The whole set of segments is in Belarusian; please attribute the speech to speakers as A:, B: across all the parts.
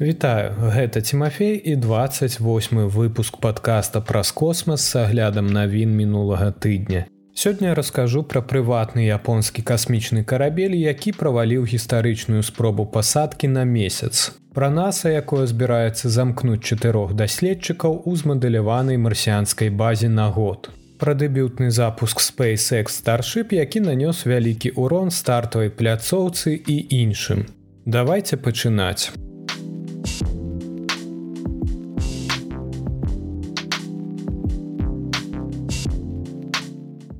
A: Вітаю, гэта Тимофей і 28 выпуск подкаста праз космас с аглядам навін мінулага тыдня. Сёння раскажу пра прыватны японскі касмічны карабель, які праваліў гістарычную спробу пасадкі на месяц. Пра наса, якое збіраецца замкнуць чатырох даследчыкаў у змадэляванай марсіанскай базе на год. Пра дэбютны запуск SpaceX Starship, які нанёс вялікі урон стартавай пляцоўцы і іншым. Давайте пачынаць.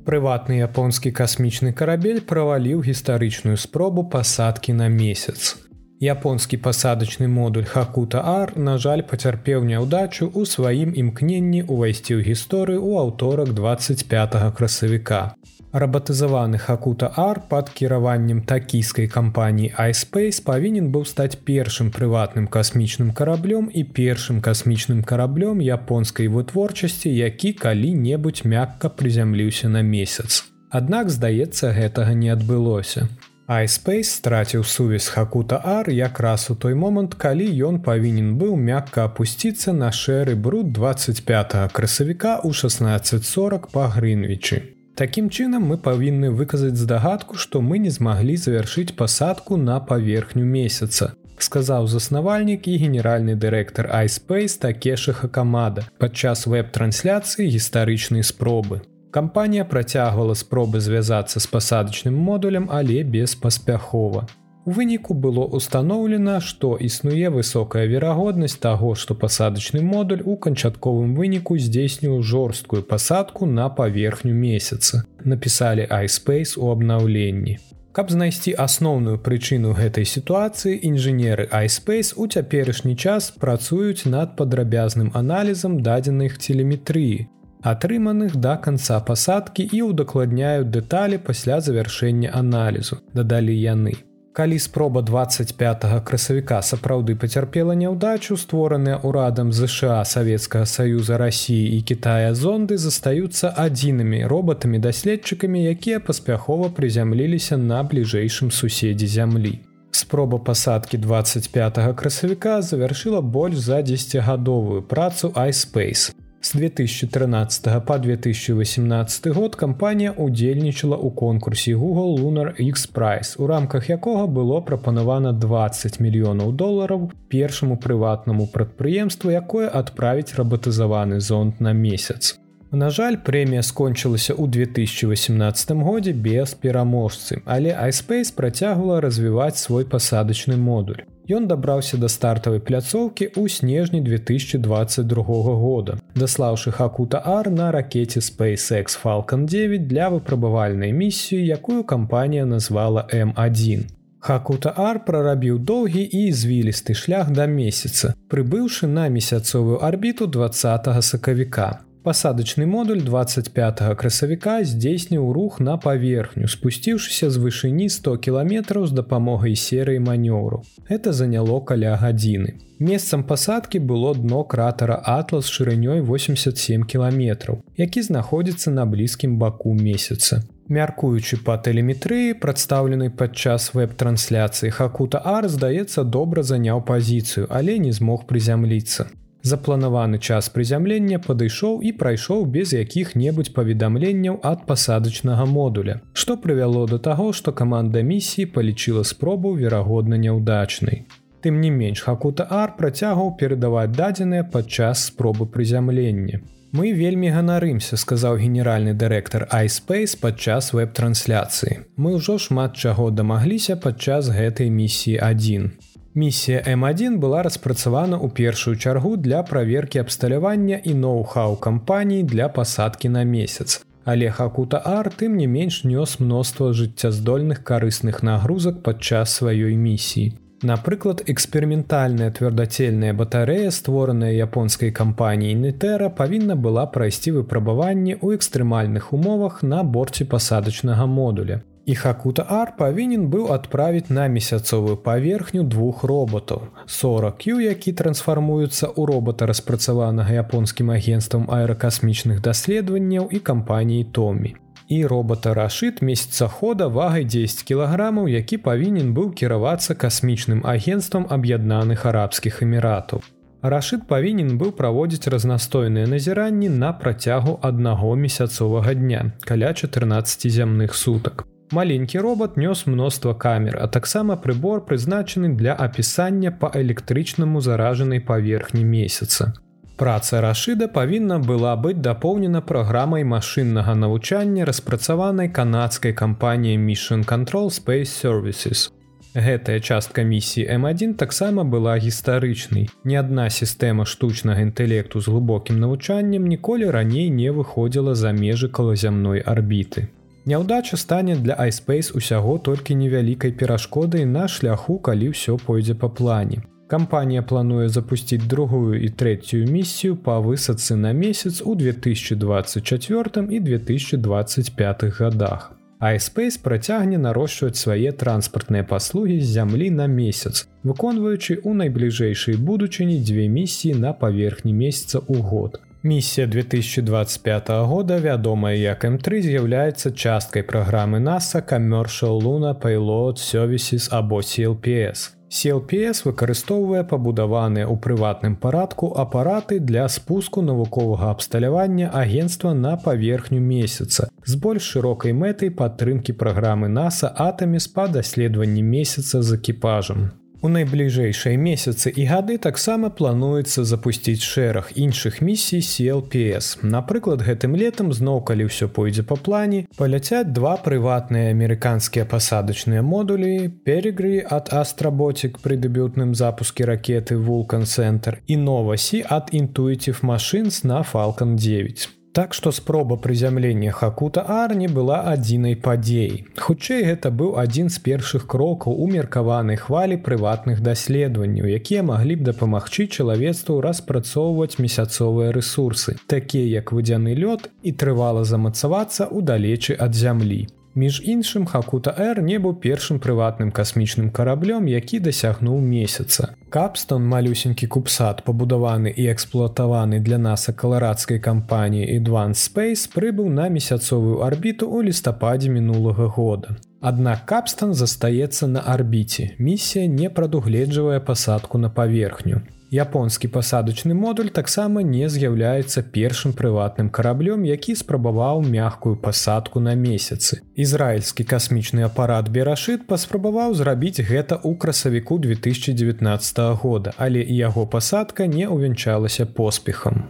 A: Прыватны японскі касмічны карабель праваліў гістарычную спробу пасадкі на месяц. Японскі пасадачны модуль Хакута Ар, на жаль, пацярпеў няўдачу ў сваім імкненні ўвайсці ў гісторыю ў аўторак 25 красавіка. Рабатызаваны Хакута Ар пад кіраваннем такійскай кампаніі iSpace павінен быў стаць першым прыватным касмічным караблём і першым касмічным караблём японскай вытворчасці, які калі-небудзь мякка прызямліўся на месяц. Аднак, здаецца, гэтага не адбылося. iSpace страціў сувязь Хакута Ар якраз у той момант, калі ён павінен быў мякка апусціцца на шэры бруд 25 красавіка ў 1640 па Грынвічы. Такім чынам мы павінны выказаць здагадку, што мы не змаглі завяршыць пасадку на паверхню месяца. Сказаў заснавальнік і генеральны дырэктар iSpace Такешаха Камада падчас веб-трансляцыі гістарычнай спробы. Кампанія працягвала спробы звязацца з пасадачным модулем, але беспаспяхова. У выніку было ўстаноўлена, што існуе высокая верагоднасць таго, што пасадачны модуль у канчатковым выніку здзейсніў жорсткую пасадку на паверхню месяца. Напісалі iSpace у абнаўленні. Каб знайсці асноўную прычыну гэтай сітуацыі, інжынеры iSpace у цяперашні час працуюць над падрабязным аналізам дадзеных телеметрыі, атрыманых да канца пасадкі і ўдакладняюць дэталі пасля завяршэння аналізу дадалі яны. Калі спроба 25 красавіка сапраўды пацярпела няўдачу створаныя ўрадам ЗША савецкага саюза рассіі і Китая зонды застаюцца адзінымі роботамі даследчыкамі якія паспяхова прызямліліся на бліжэйшым суседзе зямлі. Спроба пасадкі 25 красавіка завяршыла больш за дзесяцігадовую працу iSpace С 2013 по 2018 год кампанія удзельнічала ў конкурсе Google Lunar X Price, у рамках якога было прапанавана 20 мільёнаў долараў першаму прыватнаму прадпрыемству, якое адправіць рабатызаваны зонд на месяц. На жаль, прэмія скончылася ў 2018 годзе без пераможцы, але iSpace працягвала развіваць свой пасадачны модуль. Ён дабраўся да стартавай пляцоўкі ў снежні 2022 года, даслаўшы Хакута Ар на ракете SpaceX Falcon 9 для выпрабавальнай місіі, якую кампанія назвала М1. Хакута Ар прарабіў доўгі і звілісты шлях да месяца, прыбыўшы на месяцовую арбіту 20 сакавіка. Пасадачны модуль 25 красавіка здзейсніў рух на паверхню, спусціўшыся з вышыні 100 кіламетраў з дапамогай серыі манёўру. Это заняло каля гадзіны. Месцам пасадкі было дно кратара Атлас шырынёй 87 кіламетраў, які знаходзіцца на блізкім баку месяца. Мяркуючы па тэлеметрыі, прадстаўленай падчас веб-трансляцыі Хакута Ар, здаецца, добра заняў пазіцыю, але не змог прызямліцца. Запланаваны час прызямлення падышоў і прайшоў без якіх-небудзь паведамленняў ад пасадачнага модуля, што прывяло да таго, што каманда місіі палічыла спробу верагодна няўдачнай. Тым не менш Хакута Ар працягваў перадаваць дадзеныя падчас спробы прызямлення. Мы вельмі ганарымся, сказаў генеральны дырэктар iSpace падчас веб-трансляцыі. Мы ўжо шмат чаго дамагліся падчас гэтай місіі 1. Місія М1 была распрацавана ў першую чаргу для праверкі абсталявання і ноу-хау кампаній для пасадкі на месяц. Але Хакута Ар тым не менш нёс мноства жыццяздольных карысных нагрузак падчас сваёй місіі. Напрыклад, эксперыментальная твёрдацельная батарэя, створаная японскай кампаніяй Нетэра, павінна была прайсці выпрабаванне ў экстрэмальных умовах на борце пасадачнага модуля і Хакута Ар павінен быў адправіць на месяцовую паверхню двух роботаў. 40Q, які трансфармуюцца ў робота распрацаванага японскім агенствам аэракасмічных даследаванняў і кампаніі Томі. і робота рашыт месяцахода вагай 10 кілаграмаў, які павінен быў кіравацца касмічным агенствам аб'яднаных арабскіх эміратаў. Рашыт павінен быў праводзіць разнастойныя назіранні на працягу аднаго месяцовага дня каля 14 зямных сутак. Маленькі робот нёс мноства камер, а таксама прыбор прызначаны для апісання па электрычнаму заражанай паверхні месяца. Праца рашыда павінна была быць дапоўнена праграмай машыннага навучання распрацаванай канадскай кампаніяй Mission Control Space Services. Гэтая частка місіі М1 таксама была гістарычнай. Ні адна сістэма штучнага інтэлекту з глыбокім навучаннем ніколі раней не выходзіла за межы калазямной арбіты. Няўдача стане для iSpace усяго толькі невялікай перашкодай на шляху, калі ўсё пойдзе па плане. Кампанія плануе запусціць другую і трэцюю місію па высадцы на месяц у 2024 і 2025 годах. iSpace працягне нарошчваць свае транспартныя паслугі з зямлі на месяц, выконваючы ў найбліжэйшай будучыні дзве місіі на паверхні месяца ў год. Місія 2025 года, вядомая як М3 з'яўляецца часткай праграмы NASA Commercial Luna Payload Services або CLPS. CLPS выкарыстоўвае пабудаваныя ў прыватным парадку апараты для спуску навуковага абсталявання агенства на паверхню месяца з больш шырокай мэтай падтрымкі праграмы NASA атаміс па даследаванні месяца з экіпажам. У найбліжэйшыя месяцы і гады таксама плануецца запусціць шэраг іншых місій CLPS. Напрыклад, гэтым летам зноў калі ўсё пойдзе па плане, паляцяць два прыватныя амерыканскія пасадачныя модулі, перегры ад Астработик пры дэбютным запуске ракеты Вулкан Цэнтр і новасі ад Intuitive Machines на Falалcon 9. Так што спроба прызямлення хакута арні была адзінай падзеяй. Хутчэй гэта быў адзін з першых крокаў у меркаванай хвалі прыватных даследаванняў, якія маглі б дапамагчы чалавецтву распрацоўваць месяцовыя рэсурсы, такія як вадзяны лёд і трывала замацавацца ў далечы ад зямлі. Між іншым Хакута Р не быў першым прыватным касмічным караблём, які дасягнуў месяца. Капстон малюсенькі купсад, пабудаваны і эксплуатаваны для наса каларадскай кампаніі Advance Space прыбыў на месяцовую арбіту ў лістападзе мінулага года. Аднак капстан застаецца на арбіце. Місія не прадугледжвае пасадку на паверхню. Японскі пасадачны модуль таксама не з'яўляецца першым прыватным караблём, які спрабаваў мягкую пасадку на месяцы. Ізраільскі касмічны апарат Берашыт паспрабаваў зрабіць гэта ў красавіку 2019 года, але і яго пасадка не ўвянчалася поспехам.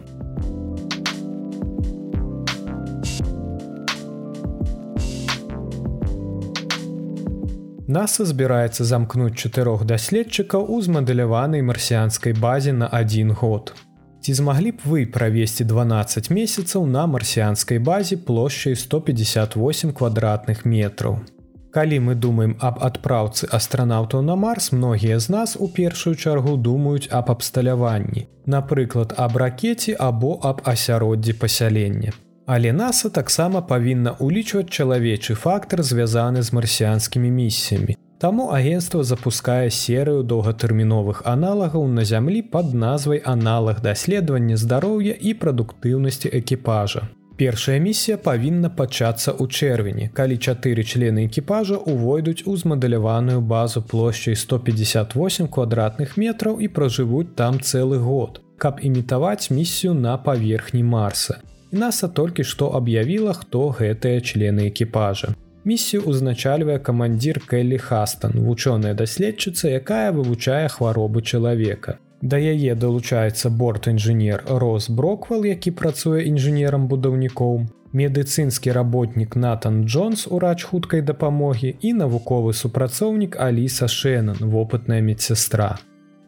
A: NASA збіраецца замкнуць чатырох даследчыкаў у змадэляванай марсіанскай базе на адзін год. Ці змаглі б вы правесці 12 месяцаў на марсіанскай базе плошчай 158 квадратных метраў. Калі мы думаем аб адпраўцы астранаўтаў на Марс, многія з нас у першую чаргу думаюць аб абсталяванні, напрыклад, аб ракеце або аб асяроддзі пасялення. Але NASA таксама павінна ўлічваць чалавечы фактар, звязаны з марсіянскімі місіямі. Таму агенцтва запускае серыю доўгатэрміновых аналагаў на зямлі пад назвай аналаг даследавання здароўя і прадуктыўнасці экіпажа. Першая місія павінна пачацца ў чэрвені, калі чатыры члены экіпажа ўвойдуць у змадаляваную базу плошчай 158 квадратных метраў і пражывуць там цэлы год, каб імітаваць місію на паверхні Марса. NASA толькі што аб'явіла, хто гэтыя члены экіпажа. Місію ўзначальвае камандзір Кэллі Хастан, вучоная даследчыца, якая вывучае хваробы чалавека. Да яе далучаецца борт-інжынер Рос Броквал, які працуе інжынерам будаўнікоў, медыцынскі работнік Натан Джонс, урач хуткай дапамогі і навуковы супрацоўнік Аліса Шэнан, вопытная медсястра.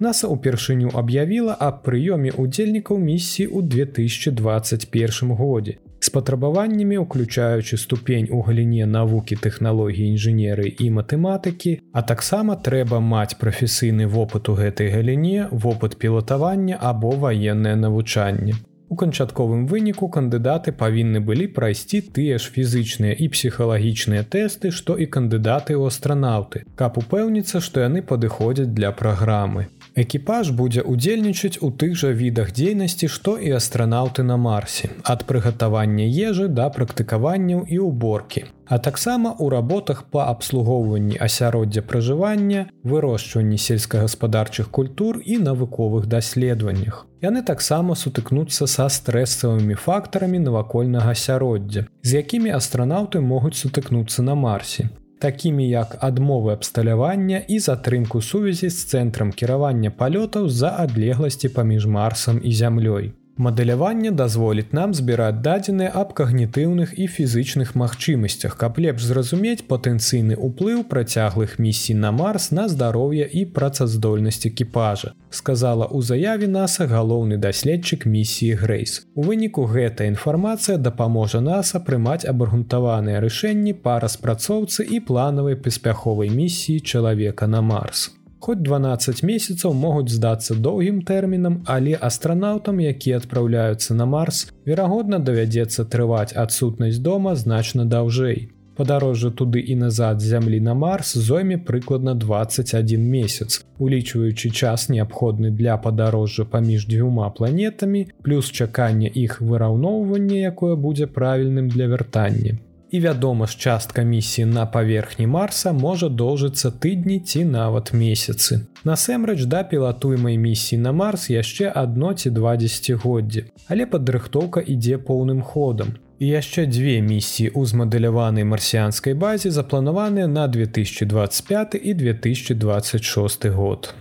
A: NASA упершыню аб'явіла аб прыёме удзельнікаў місіі ў 2021 годзе патрабаваннямі уключаючы ступень у галіне навукі тэхналогіі інжынеры і матэматыкі, а таксама трэба маць прафесійны вопыт у гэтай галіне, вопыт пілатавання або ваеннае навучанне. У канчатковым выніку кандыдаты павінны былі прайсці тыя ж фізычныя і псіхалагічныя тэсты, што і кандыдаты ў астранаўты, каб упэўніцца, што яны падыходзяць для праграмы. Экіпаж будзе ўдзельнічаць у тых жа відах дзейнасці, што і астранаўты на марсе, ад прыгатавання ежы да практыкаванняў і ўборкі. А таксама ў работах па абслугоўванні асяроддзя пражывання, вырошчванні сельскагаспадарчых культур і навуковых даследаваннях. Яны таксама сутыкнуцца са стрэсавымі фактарамі навакольнага асяроддзя, з якімі астранаўты могуць сутыкнуцца на марсе такімі як адмовы абсталявання і затрымку сувязі з цэнтрам кіравання палётаў з-за адлегласці паміж марсам і зямлёй. Мадэляванне дазволіць нам збіраць дадзеныя аб кагнітыўных і фізычных магчымасцях, каб лепш зразумець патэнцыйны ўплыў працяглых місій на марс на здароўе і працаздольнасць экіпажа, сказала ў заяве наса галоўны даследчык місіі Грейс. У выніку гэта інфармацыя дапаможа наса прымаць абаргунтаваныя рашэнні па распрацоўцы і планавай паспяховай місіі чалавека на марс. Хоць 12 месяцаў могуць здацца доўгім тэрмінам, але астранаўтам, якія адпраўляюцца на марс, верагодна давядзецца трываць адсутнасць дома значна даўжэй. Падарожжа туды і назад зямлі на марс зойме прыкладна 21 месяц, улічваючы час неабходны для падарожжа паміж дзвюма планетамі, плюс чаканне іх выраўноўвання, якое будзе правільным для вяртання і вядома ж частка місіі на паверхні марса можа доўжыцца тыдні ці нават месяцы. Насэмрэч да пілатуймай місіі на марс яшчэ адно ці два дзегоддзі, але падрыхтоўка ідзе поўным ходам. І яшчэ дзве місіі ў змадэляванай марсіанскай базе запланаваныя на 2025 і 2026 год.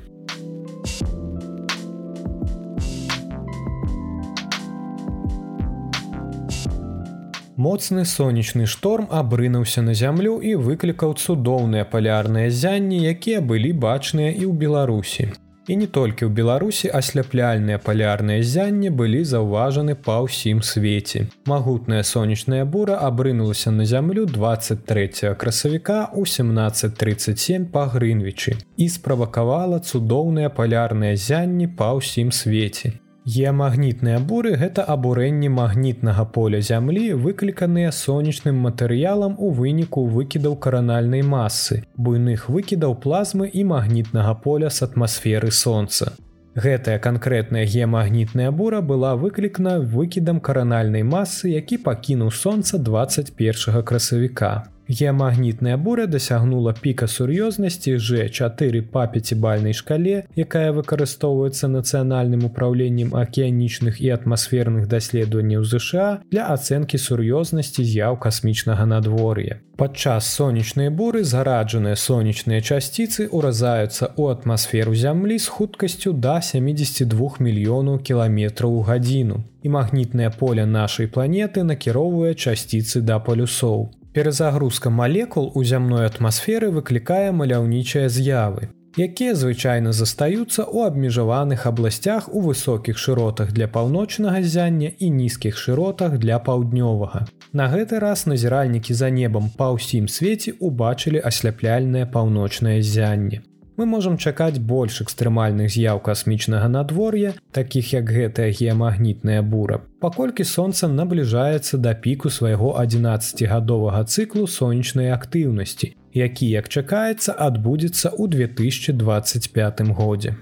A: Моцны сонечны шторм абрынуўся на зямлю і выклікаў цудоўныя палярныя зянні, якія былі бачныя і ў Беларусі. І не толькі ў Беларусі асляпляльныя палярныя зянні былі заўважаны па ўсім свеце. Магутная сонечная бура абрынулася на зямлю 23 красавіка ў 1737 па Грынвічы і справакавала цудоўныя палярныя зянні па ўсім свеце. Геамагнітныя буры гэта абурэнні магнітнага поля зямлі, выкліканыя сонечным матэрыялам у выніку выкідаў каранальнай масы, буйных выкідаў плазмы і магнітнага поля з атмасферы сонца. Гэтая канкрэтная геамагнітная бура была выклікана выкідам каранальнай масы, які пакінуў сонца 21 красавіка. Геамагнітная буря дасягнула піка сур'ёзнасці Ж4 па пяцібальнай шкале, якая выкарыстоўваецца нацыянальным управленнем акіянічных і атмасферных даследаванняў ЗША для ацэнкі сур'ёзнасці з'яў касмічнага надвор'я. Падчас сонечнай буры зараджаныя сонечныя часціцы ўразаюцца ў атмасферу зямлі з хуткасцю да 72 мільёнаў кіламетраў у гадзіну. І магнітнае поле нашай планеты накіроўвае часціцы да палюсоў. Перазагрузка малекул у зямной атмасферы выклікае маляўнічыя з'явы, якія звычайна застаюцца ў абмежаваных абласцях у высокіх шыротах для паўночнага зяння і нізкіх шыротах для паўднёвага. На гэты раз назіральнікі за небам па ўсім свеце убачылі асляпляльнае паўночнае зянне мы можам чакаць больш экстрэмальных з'яў касмічнага надвор'я, такіх як гэтая геамагнітная бура. Паколькі сонца набліжаецца да піку свайго 11гадовага цыклу сонечнай актыўнасці, які, як чакаецца, адбудзецца ў 2025 годзе.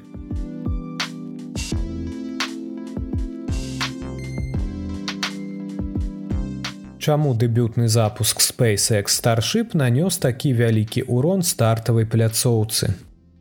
A: Чаму дэбютны запуск SpaceX Starship нанёс такі вялікі урон стартавай пляцоўцы.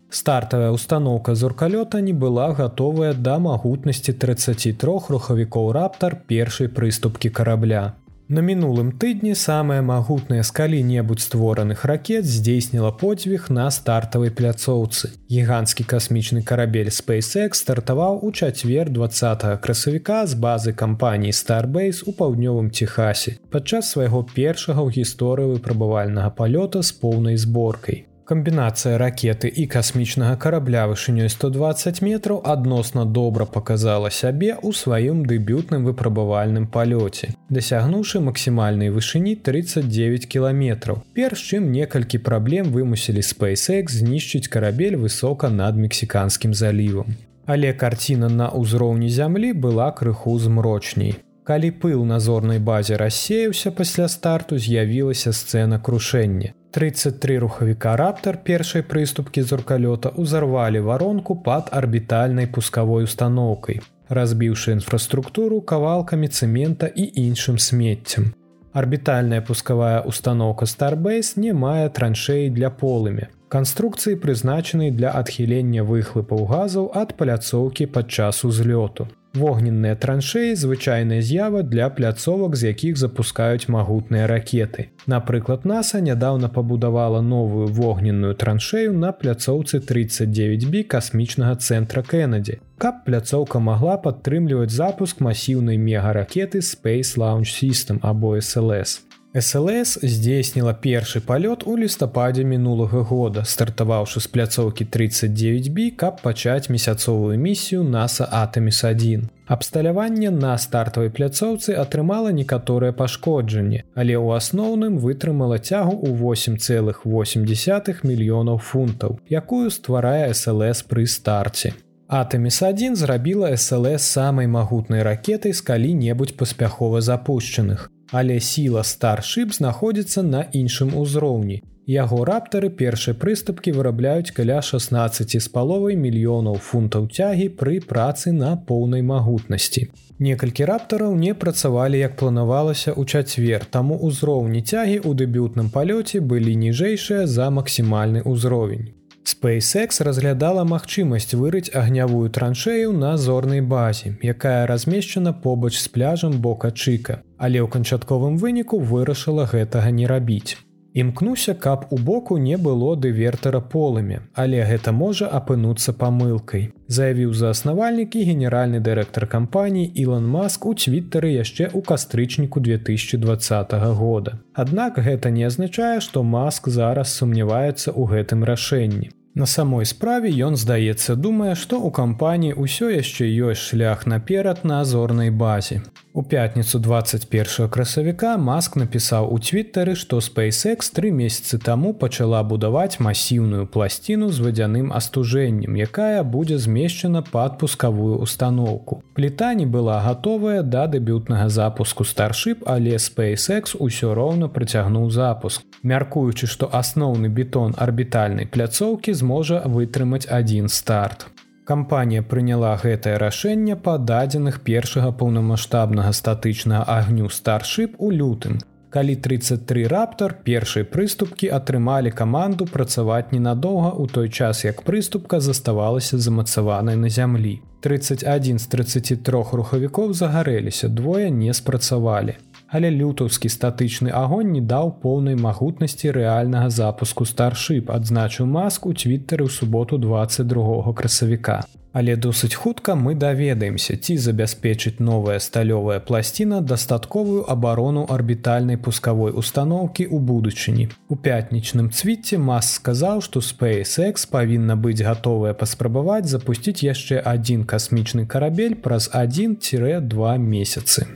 A: Стартавая установка зуркалёта не была гатовая да магутнасці 33 рухавікоў раптар першай прыступкі карабля. На мінулым тыдні самая магутная з калі-небудзь створаных ракет здзейсніла подзвіг на стартавай пляцоўцы. Гіганцкі касмічны карабель SpaceX стартаваў у чацвер 20 красавіка з базы кампаніі Starbase у паўднёвым Техасе падчас свайго першага ў гісторыі выпрабавальнага палёта з поўнай зборкай. Камбінацыя ракеты і касмічнага карабля вышынёй 120 метраў адносна добра паказала сябе ў сваім дэбютным выпрабавальным палёце, дасягнуўшы максімальнай вышыні 39 кіламетраў. Перш чым некалькі праблем вымусілі SpaceX знішчыць карабель высока над мексіканскім залівам. Але карціна на ўзроўні зямлі была крыху змрочней. Калі пыл на зорнай базе рассеяўся пасля старту з'явілася сцэна крушэння. 33 рухавіка раптар першай прыступкі зуркалёта ўзарвалі варонку пад арбітальнай пускавой установкай, разбіўшы інфраструктуру кавалкамі цэмента і іншым смеццем. Арбітальная пускавая установка Starbase не мае траншеі для полымя. Канструкцыі прызначаны для адхілення выхлыпаў газаў ад паляцоўкі падчас узлёту. Вогненныя траншеі звычайная з'ява для пляцовак, з якіх запускаюць магутныя ракеты. Напрыклад, NASAа нядаўна пабудавала новую вогненную траншею на пляцоўцы 39B касмічнага цэнтра Кеннеді. Каб пляцоўка магла падтрымліваць запуск масіўнай мегаракеты Space Launch System або SLС. СЛС здзейсніла першы палёт у лістападзе мінулага года, стартаваўшы з пляцоўкі 39B, каб пачаць месяцовую місію NASAа Атаміс1. Абсталяванне на стартавай пляцоўцы атрымала некаторыя пашкоджанні, але ў асноўным вытрымала цягу ў 8,8 мільёнаў фунтаў, якую стварае СЛС пры старце. Атаміс1 зрабіла СЛС самай магутнай ракетай з калі-небудзь паспяхова запущенных. Але сіла старшып знаходзіцца на іншым узроўні. Яго раптары першай прыступкі вырабляюць каля 16 з паловай мільёнаў фунтаў цягі пры працы на поўнай магутнасці. Некалькі раптараў не працавалі як планавалася ў чацвер, таму ўзроўні цягі ў дэбютным палёце былі ніжэйшыя за максімальны ўзровень. SpaceX разглядала магчымасць вырыць агнявую траншею на зорнай базе, якая размешчана побач з пляжам бока Чыка, але ў канчатковым выніку вырашыла гэтага не рабіць. Імкнуся, каб у боку не было дывертара полымя, але гэта можа апынуцца памылкай. Заявіў зааснавальнік і генеральны дырэктар кампаніі Ілон Маск у цвітары яшчэ ў кастрычніку 2020 года. Аднак гэта не азначае, што Маск зараз сумняваецца ў гэтым рашэнні. На самой справе ён здаецца думае, што ў кампаніі ўсё яшчэ ёсць шлях наперад на азорнай базе. У пятніцу 21 красавіка Маск напісаў у твиттары, што SpaceX тры месяцы таму пачала будаваць масіўную пласціну з вадзяным астужэннем, якая будзе змешчана пад пускавую установку. Пліта не была гатовая да дэбютнага запуску старship, але SpaceX усё роўна прыцягнуў запуск. Мяркуючы, што асноўны бетон арбітальнай пляцоўкі зможа вытрымаць адзін старт. Кампанія прыняла гэтае рашэнне па дадзеных першага паўнамасштабнага статычнага агню старship у лютым. Калі 33 раптар першай прыступкі атрымалі каманду працаваць ненадоўга ў той час, як прыступка заставалася замацаванай на зямлі. 31 з 33 рухавікоў загарэліся, двое не спрацавалі але лютаўскі статычны агонь не даў поўнай магутнасці рэальнага запуску старship адзначыў маск у твиттары ў суботу 22 красавіка. Але досыць хутка мы даведаемся ці забяспечыць новая сталёвая пласціна дастатковую абарону арбітальнай пускавой установкі ў будучыні. У пятнічным цвіце мас сказаў што spacex павінна быць гатовая паспрабаваць запусціць яшчэ адзін касмічны карабель праз 1-2 месяцы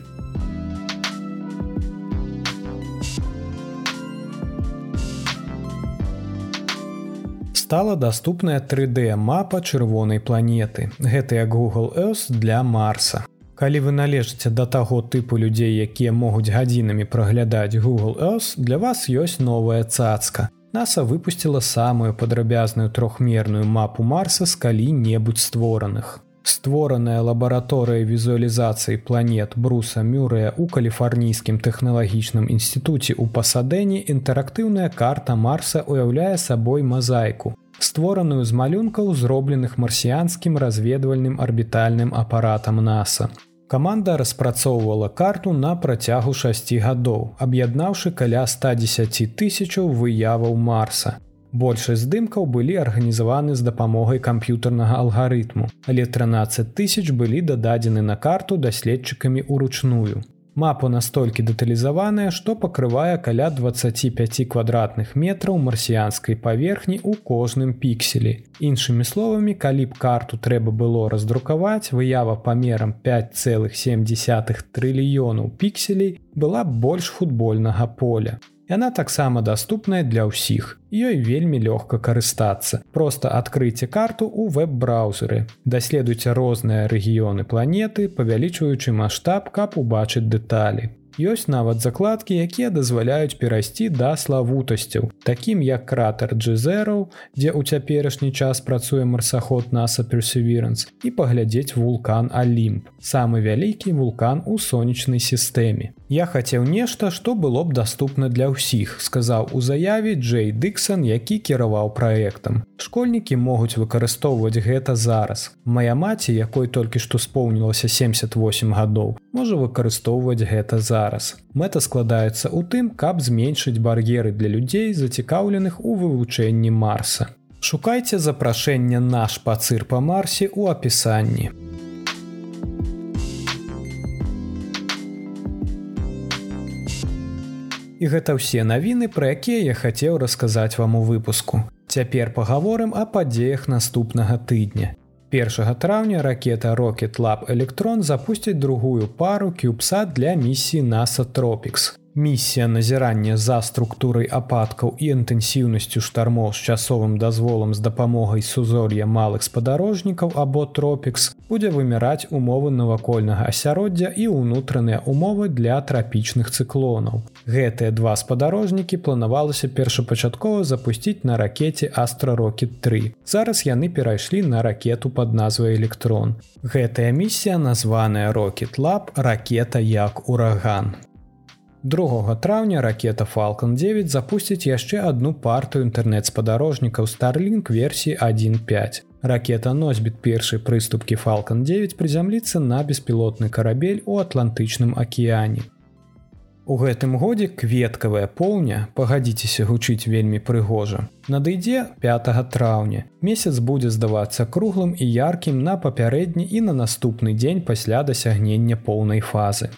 A: стала доступная 3D мапа чырвонай планеты. Гэта як Google Earth для Марса. Калі вы належыце да таго тыпу людзей, якія могуць гадзінамі праглядаць Google Earth, для вас ёсць новая цацка. NASAа выпусціла самую падрабязную трохмерную мапу Марса з калі-небудзь створаных. Створаная лабараторыя візуалізацыі планет Бруса Мюрэя ў каліфарнійскім тэхналагічным інстытуце ў пасадэні інтэрактыўная карта Марса ўяўляе сабой мазайку створаную з малюнкаў зробленых марсіянскім разведвальным арбітальным апаратам NASAа. Каманда распрацоўвала карту на працягу 6 гадоў, аб'яднаўшы каля 110 тысячаў выяваў Марса. Большасць здымкаў былі арганізаваны з дапамогай камп'ютарнага алгарытму, але 13 тысяч былі дададзены на карту даследчыкамі ўручную. Мапа настолькі дэталізаваная, што пакрывае каля 25 квадратных метраў марсіянскай паверхні ў кожным пікселі. Іншымі словамі, калі б карту трэба было раздрукаваць, выява памерам 5,7 трыльёнаў пікселей была больш футбольнага поля. Яна таксама даступная для ўсіх. Ёй вельмі лёгка карыстацца. Проста адкрыйце карту ў веб-браузеры. Даследуйце розныя рэгіёны планеты, павялічваючы маштаб, каб убачыць дэталі. Ёсць нават закладкі, якія дазваляюць перайсці да славутасцяў, такім як кратер Джзераў, дзе ў цяперашні час працуе марсаход NASA Perseverance і паглядзець вулкан Алімп, самы вялікі вулкан у сонечнай сістэме. Я хацеў нешта, што было б даступна для ўсіх, сказаў у заяве Джей Дыксон, які кіраваў праектам. Школьнікі могуць выкарыстоўваць гэта зараз. Мая маці, якой толькі што споўнілася 78 гадоў, можа выкарыстоўваць гэта зараз. Мэта складаецца ў тым, каб зменшыць бар'еры для людзей, зацікаўленых у вывучэнні Марса. Шукайце запрашэнне наш пацыр па Марсе ў апісанні. І гэта ўсе навіны, пра якія я хацеў расказаць вам у выпуску. Цяпер пагаворым о падзеях наступнага тыдня. 1 траўня ракета Rocket Lab Электрон запусціць другую пару кюбсад для місіі NASA Tropics. Місія назірання за структурай ападкаў і інтэнсіўнасцю штармоў з часовым дазволам з дапамогай сузор'я малых спадарожнікаў або тропікс будзе выміраць умовы навакольнага асяроддзя і ўнутраныя умовы для трапічных цыклонаў. Гэтыя два спадарожнікі планавалася першапачаткова запусціць на ракете Астрарокет 3. Зараз яны перайшлі на ракету под назвай электрон. Гэтая місія названая Rocket Lab ракета як ураган. 2 траўня ракета Falалcon 9 запусціць яшчэ одну партыю інтэрнэт-спадарожнікаў Starlink версіі 1.5. Ракета носьбіт першай прыступкі Falалcon 9 прызямліцца на беспілотны карабель у атлантычным акіяне. У гэтым годзе кветкавая поўня, пагадзіцеся гучыць вельмі прыгожа. Надыдзе 5 траўня. Месяц будзе здавацца круглым і яркім на папярэдні і на наступны дзень пасля дасягнення поўнай фазы.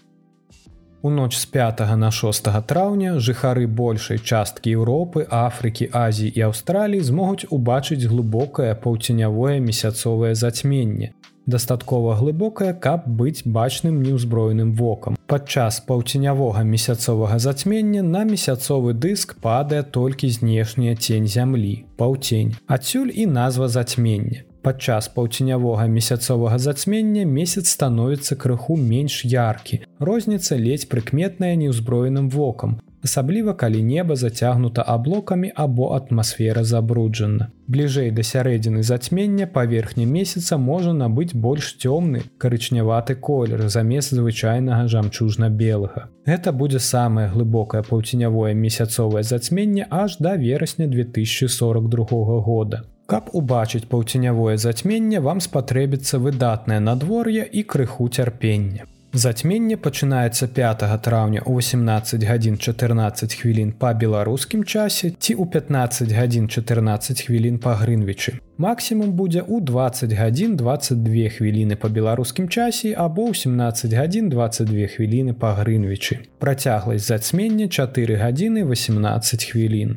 A: У ноч з 5 на 6 траўня жыхары большай часткі Еўропы, Афрыкі, Азіі і Аўстраліі змогуць убачыць глыбокае паўцінявое месяцовае зацьменне. Дастаткова глыбокае, каб быць бачным неўзброеным вокам. Падчас паўцінявога месяцовага зацьмення на месяцовы дыск падае толькі знешняя цень зямлі, паўцень. Адсюль і назва зацьмення. Падчас паўцінявога месяцовага зацьмення месяц становіцца крыху менш яркі. Розніца ледзь прыкметная неўзброеным вокам, асабліва калі неба зацягнута аблокамі або атмасфера забруджана. Бліжэй да сярэдзіны зацьмення паверхня месяца можа набыць больш цёмны карычняваты колер замест звычайнага жамчужна-белага. Гэта будзе самае глыбокае паўцінявое месяцовае зацьменне аж да верасня 2042 года. Каб убачыць паўцінявое зацьменне вам спатрэбіцца выдатнае надвор'е і крыху цярпення. Зацьменне пачынаецца 5 траўня ў 18 гадзін 14 хвілін па беларускім часе ці ў 15 гадзін 14 хвілін па грынвічы. Максімум будзе ў 20 гадзін 22 хвіліны па беларускім часе або ў 17 гадзін 22 хвіліны па грынвічы. Працягласць зацьмення 4 гадзіны 18 хвілін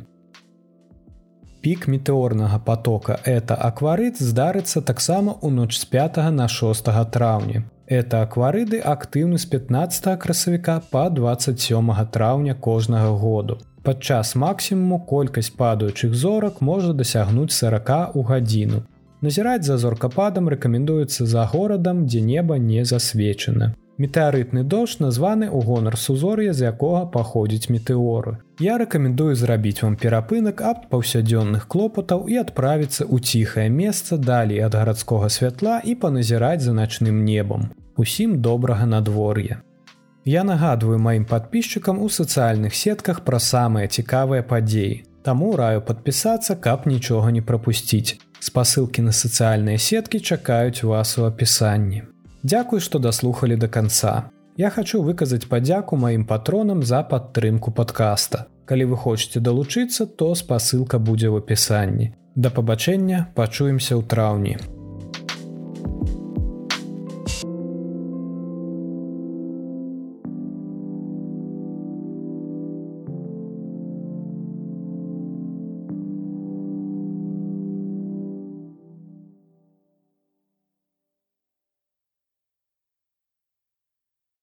A: пік метэорнага потока это акварыт здарыцца таксама ў ноч з 5 на 6 траўня. Это акварыды актыўны з 15 красавіка па 27 траўня кожнага году. Падчас максімуму колькасць падаючых зорак можа дасягнуць 40 у гадзіну. Назіраць за зоркападам рэкамендуецца за горадам, дзе неба не засвечана. Метэарытны дождж названы ў гонар сузор'я, з якога паходзіць метэоры. Я рэкамендую зрабіць вам перапынак аб паўсядзённых клопатаў і адправіцца ў ціхае месца далей ад гарадскога святла і паназіраць за начным небам. Усім добрага надвор'я. Я нагадваю маім падпісчыкам у сацыяльных сетках пра самыя цікавыя падзеі. Таму раю падпісацца, каб нічога не прапусціць. Спасылкі на сацыяльныя сеткі чакаюць вас у апісанні. Дзякуй, што даслухалі да канца. Я хачу выказаць падзяку маім патронам за падтрымку падкаста. Калі вы хочаце далучыцца, то спасылка будзе ў апісанні. Да пабачэння пачуемся ў траўні.